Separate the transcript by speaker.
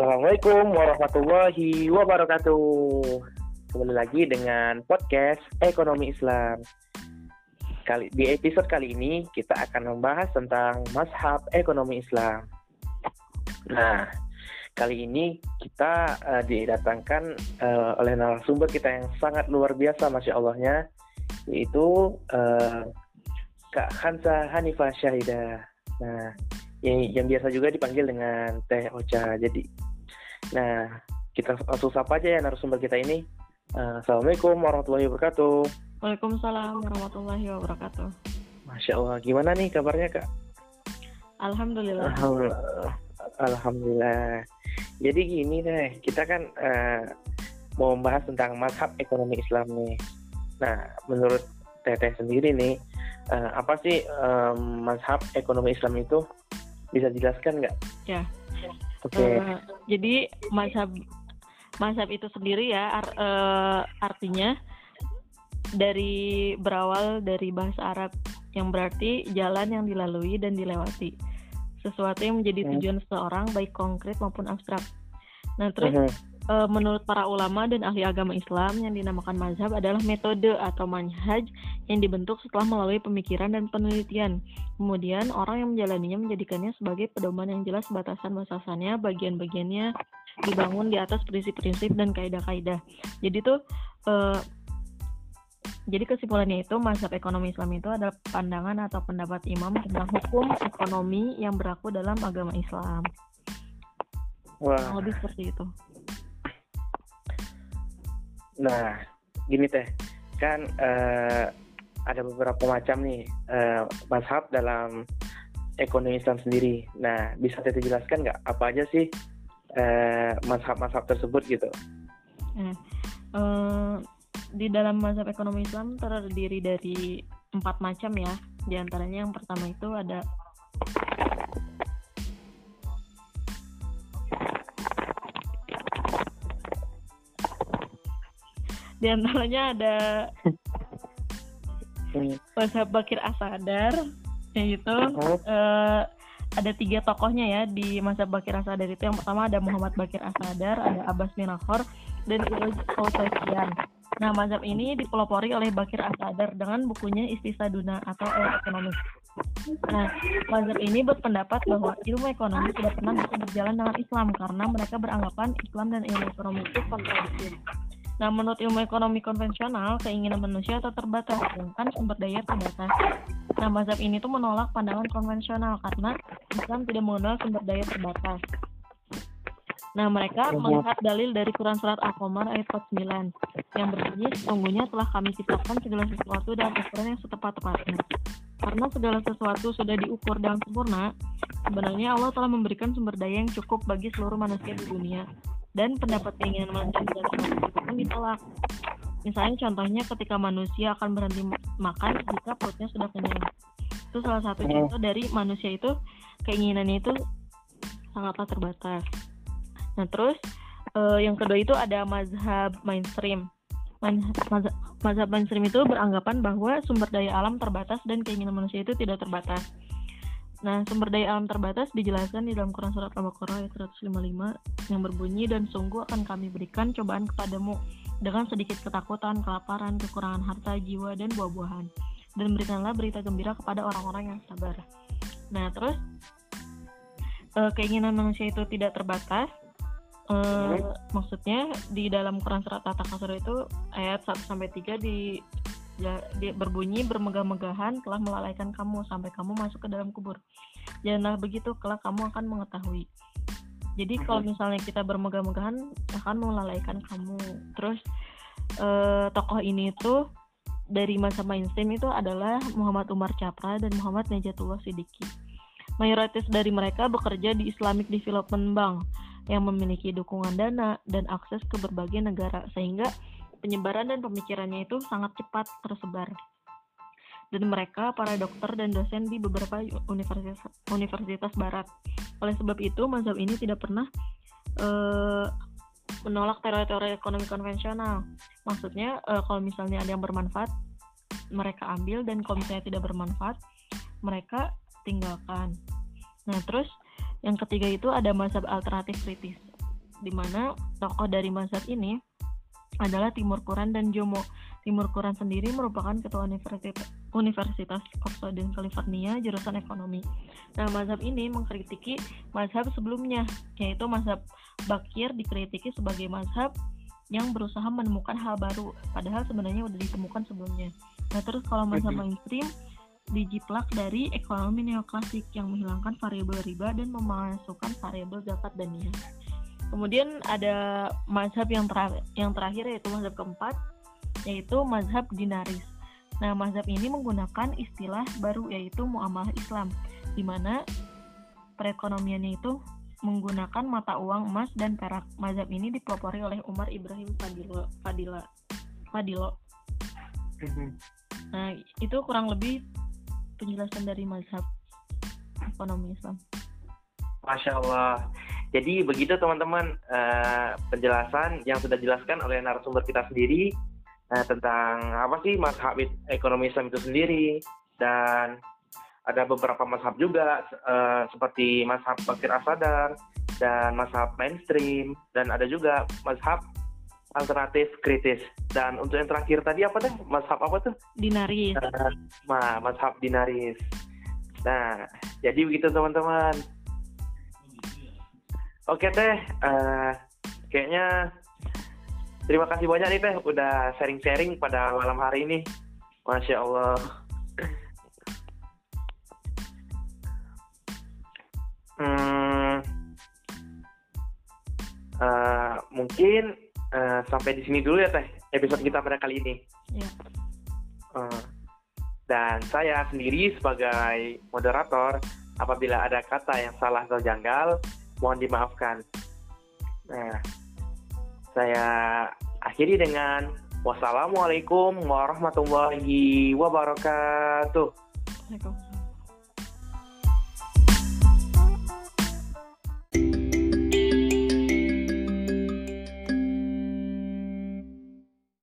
Speaker 1: Assalamualaikum warahmatullahi wabarakatuh. Kembali lagi dengan podcast Ekonomi Islam. Kali di episode kali ini kita akan membahas tentang mazhab ekonomi Islam. Nah, kali ini kita uh, didatangkan uh, oleh narasumber kita yang sangat luar biasa, masya Allahnya, yaitu uh, Kak Hansa Hanifah Syahidah. Nah, yang, yang biasa juga dipanggil dengan Teh Ocha. Jadi, nah kita langsung sapa aja ya narasumber kita ini. Uh, Assalamualaikum warahmatullahi wabarakatuh.
Speaker 2: Waalaikumsalam warahmatullahi wabarakatuh.
Speaker 1: Masya Allah, gimana nih kabarnya kak?
Speaker 2: Alhamdulillah.
Speaker 1: Alhamdulillah. Alhamdulillah. Jadi gini deh, kita kan uh, mau membahas tentang mazhab ekonomi Islam nih. Nah, menurut Teteh sendiri nih, uh, apa sih um, mazhab ekonomi Islam itu? Bisa dijelaskan nggak?
Speaker 2: Ya.
Speaker 1: Oke. Okay. Uh,
Speaker 2: eh, jadi mazhab mazhab itu sendiri ya ar, uh, artinya dari berawal dari bahasa Arab yang berarti jalan yang dilalui dan dilewati. Sesuatu yang menjadi tujuan seseorang baik konkret maupun abstrak. Nah, terus uh -huh uh, menurut para ulama dan ahli agama Islam yang dinamakan mazhab adalah metode atau manhaj yang dibentuk setelah melalui pemikiran dan penelitian. Kemudian orang yang menjalaninya menjadikannya sebagai pedoman yang jelas batasan-batasannya, bagian-bagiannya dibangun di atas prinsip-prinsip dan kaidah-kaidah. Jadi tuh uh, jadi kesimpulannya itu mazhab ekonomi Islam itu adalah pandangan atau pendapat imam tentang hukum ekonomi yang berlaku dalam agama Islam. Wah. Lebih seperti itu.
Speaker 1: Nah, gini teh, kan uh, ada beberapa macam nih uh, mazhab dalam ekonomi Islam sendiri. Nah, bisa teh jelaskan nggak apa aja sih uh, mazhab-mazhab tersebut gitu?
Speaker 2: Hmm. Uh, di dalam mazhab ekonomi Islam terdiri dari empat macam ya. Di antaranya yang pertama itu ada di antaranya ada Mazhab Bakir Asadar yaitu uh, ada tiga tokohnya ya di masa Bakir Asadar itu yang pertama ada Muhammad Bakir Asadar ada Abbas Minahor dan Iloj Autasian Nah, mazhab ini dipelopori oleh Bakir Asadar dengan bukunya Istisaduna atau Ekonomi. Nah, mazhab ini berpendapat bahwa ilmu ekonomi tidak pernah bisa berjalan dengan Islam karena mereka beranggapan Islam dan ilmu ekonomi itu kontradiktif. Nah, menurut ilmu ekonomi konvensional, keinginan manusia tetap terbatas, sedangkan sumber daya terbatas. Nah, mazhab ini tuh menolak pandangan konvensional karena Islam tidak mengenal sumber daya terbatas. Nah, mereka melihat dalil dari Quran Surat Al-Qamar ayat 49 yang berbunyi, sesungguhnya telah kami ciptakan segala sesuatu dalam ukuran yang setepat-tepatnya. Karena segala sesuatu sudah diukur dengan sempurna, sebenarnya Allah telah memberikan sumber daya yang cukup bagi seluruh manusia di dunia dan pendapat keinginan manusia itu pun ditolak. Misalnya contohnya ketika manusia akan berhenti makan jika perutnya sudah kenyang. Itu salah satu hmm. contoh dari manusia itu keinginannya itu sangatlah terbatas. Nah terus uh, yang kedua itu ada mazhab mainstream. Mazhab, mazhab mainstream itu beranggapan bahwa sumber daya alam terbatas dan keinginan manusia itu tidak terbatas. Nah, sumber daya alam terbatas dijelaskan di dalam Quran Surat Al-Baqarah ayat 155 yang berbunyi dan sungguh akan kami berikan cobaan kepadamu dengan sedikit ketakutan, kelaparan, kekurangan harta, jiwa, dan buah-buahan. Dan berikanlah berita gembira kepada orang-orang yang sabar. Nah, terus e, keinginan manusia itu tidak terbatas. E, maksudnya di dalam Quran Surat At-Takasur itu ayat 1 sampai 3 di ya, dia berbunyi bermegah-megahan telah melalaikan kamu sampai kamu masuk ke dalam kubur. Janganlah begitu, kelak kamu akan mengetahui. Jadi kalau misalnya kita bermegah-megahan akan melalaikan kamu. Terus eh, tokoh ini itu dari masa mainstream itu adalah Muhammad Umar Capra dan Muhammad Najatullah Siddiqui. Mayoritas dari mereka bekerja di Islamic Development Bank yang memiliki dukungan dana dan akses ke berbagai negara sehingga penyebaran dan pemikirannya itu sangat cepat tersebar. Dan mereka para dokter dan dosen di beberapa universitas universitas barat. Oleh sebab itu, mazhab ini tidak pernah uh, menolak teori-teori ekonomi konvensional. Maksudnya uh, kalau misalnya ada yang bermanfaat, mereka ambil dan kalau misalnya tidak bermanfaat, mereka tinggalkan. Nah, terus yang ketiga itu ada mazhab alternatif kritis. di mana tokoh dari mazhab ini adalah Timur Quran dan Jomo. Timur Quran sendiri merupakan ketua Universitas, Universitas of Southern California jurusan ekonomi. Nah, mazhab ini mengkritiki mazhab sebelumnya, yaitu mazhab Bakir dikritiki sebagai mazhab yang berusaha menemukan hal baru, padahal sebenarnya udah ditemukan sebelumnya. Nah, terus kalau mazhab mainstream dijiplak dari ekonomi neoklasik yang menghilangkan variabel riba dan memasukkan variabel zakat dan niat. Kemudian ada mazhab yang, terakhir, yang terakhir yaitu mazhab keempat, yaitu mazhab dinaris. Nah, mazhab ini menggunakan istilah baru yaitu muamalah Islam, di mana perekonomiannya itu menggunakan mata uang emas dan perak. Mazhab ini dipelopori oleh Umar Ibrahim Fadilo. Fadila, Fadilo. Mhm. Nah, itu kurang lebih penjelasan dari mazhab ekonomi Islam.
Speaker 1: Masya Allah. Jadi begitu teman-teman uh, penjelasan yang sudah dijelaskan oleh narasumber kita sendiri uh, tentang apa sih mazhab ekonomi Islam itu sendiri dan ada beberapa mazhab juga uh, seperti mazhab Bakir Asadar dan mazhab mainstream dan ada juga mazhab alternatif kritis. Dan untuk yang terakhir tadi apa tuh? Mazhab apa tuh?
Speaker 2: Dinaris. Uh,
Speaker 1: ma mazhab dinaris. Nah jadi begitu teman-teman Oke teh, uh, kayaknya terima kasih banyak nih teh udah sharing-sharing pada malam hari ini. Masya Allah. Hmm, uh, mungkin uh, sampai di sini dulu ya teh episode kita pada kali ini. Uh, dan saya sendiri sebagai moderator, apabila ada kata yang salah atau janggal, mohon dimaafkan. Nah, saya akhiri dengan wassalamualaikum warahmatullahi wabarakatuh. Waalaikumsalam.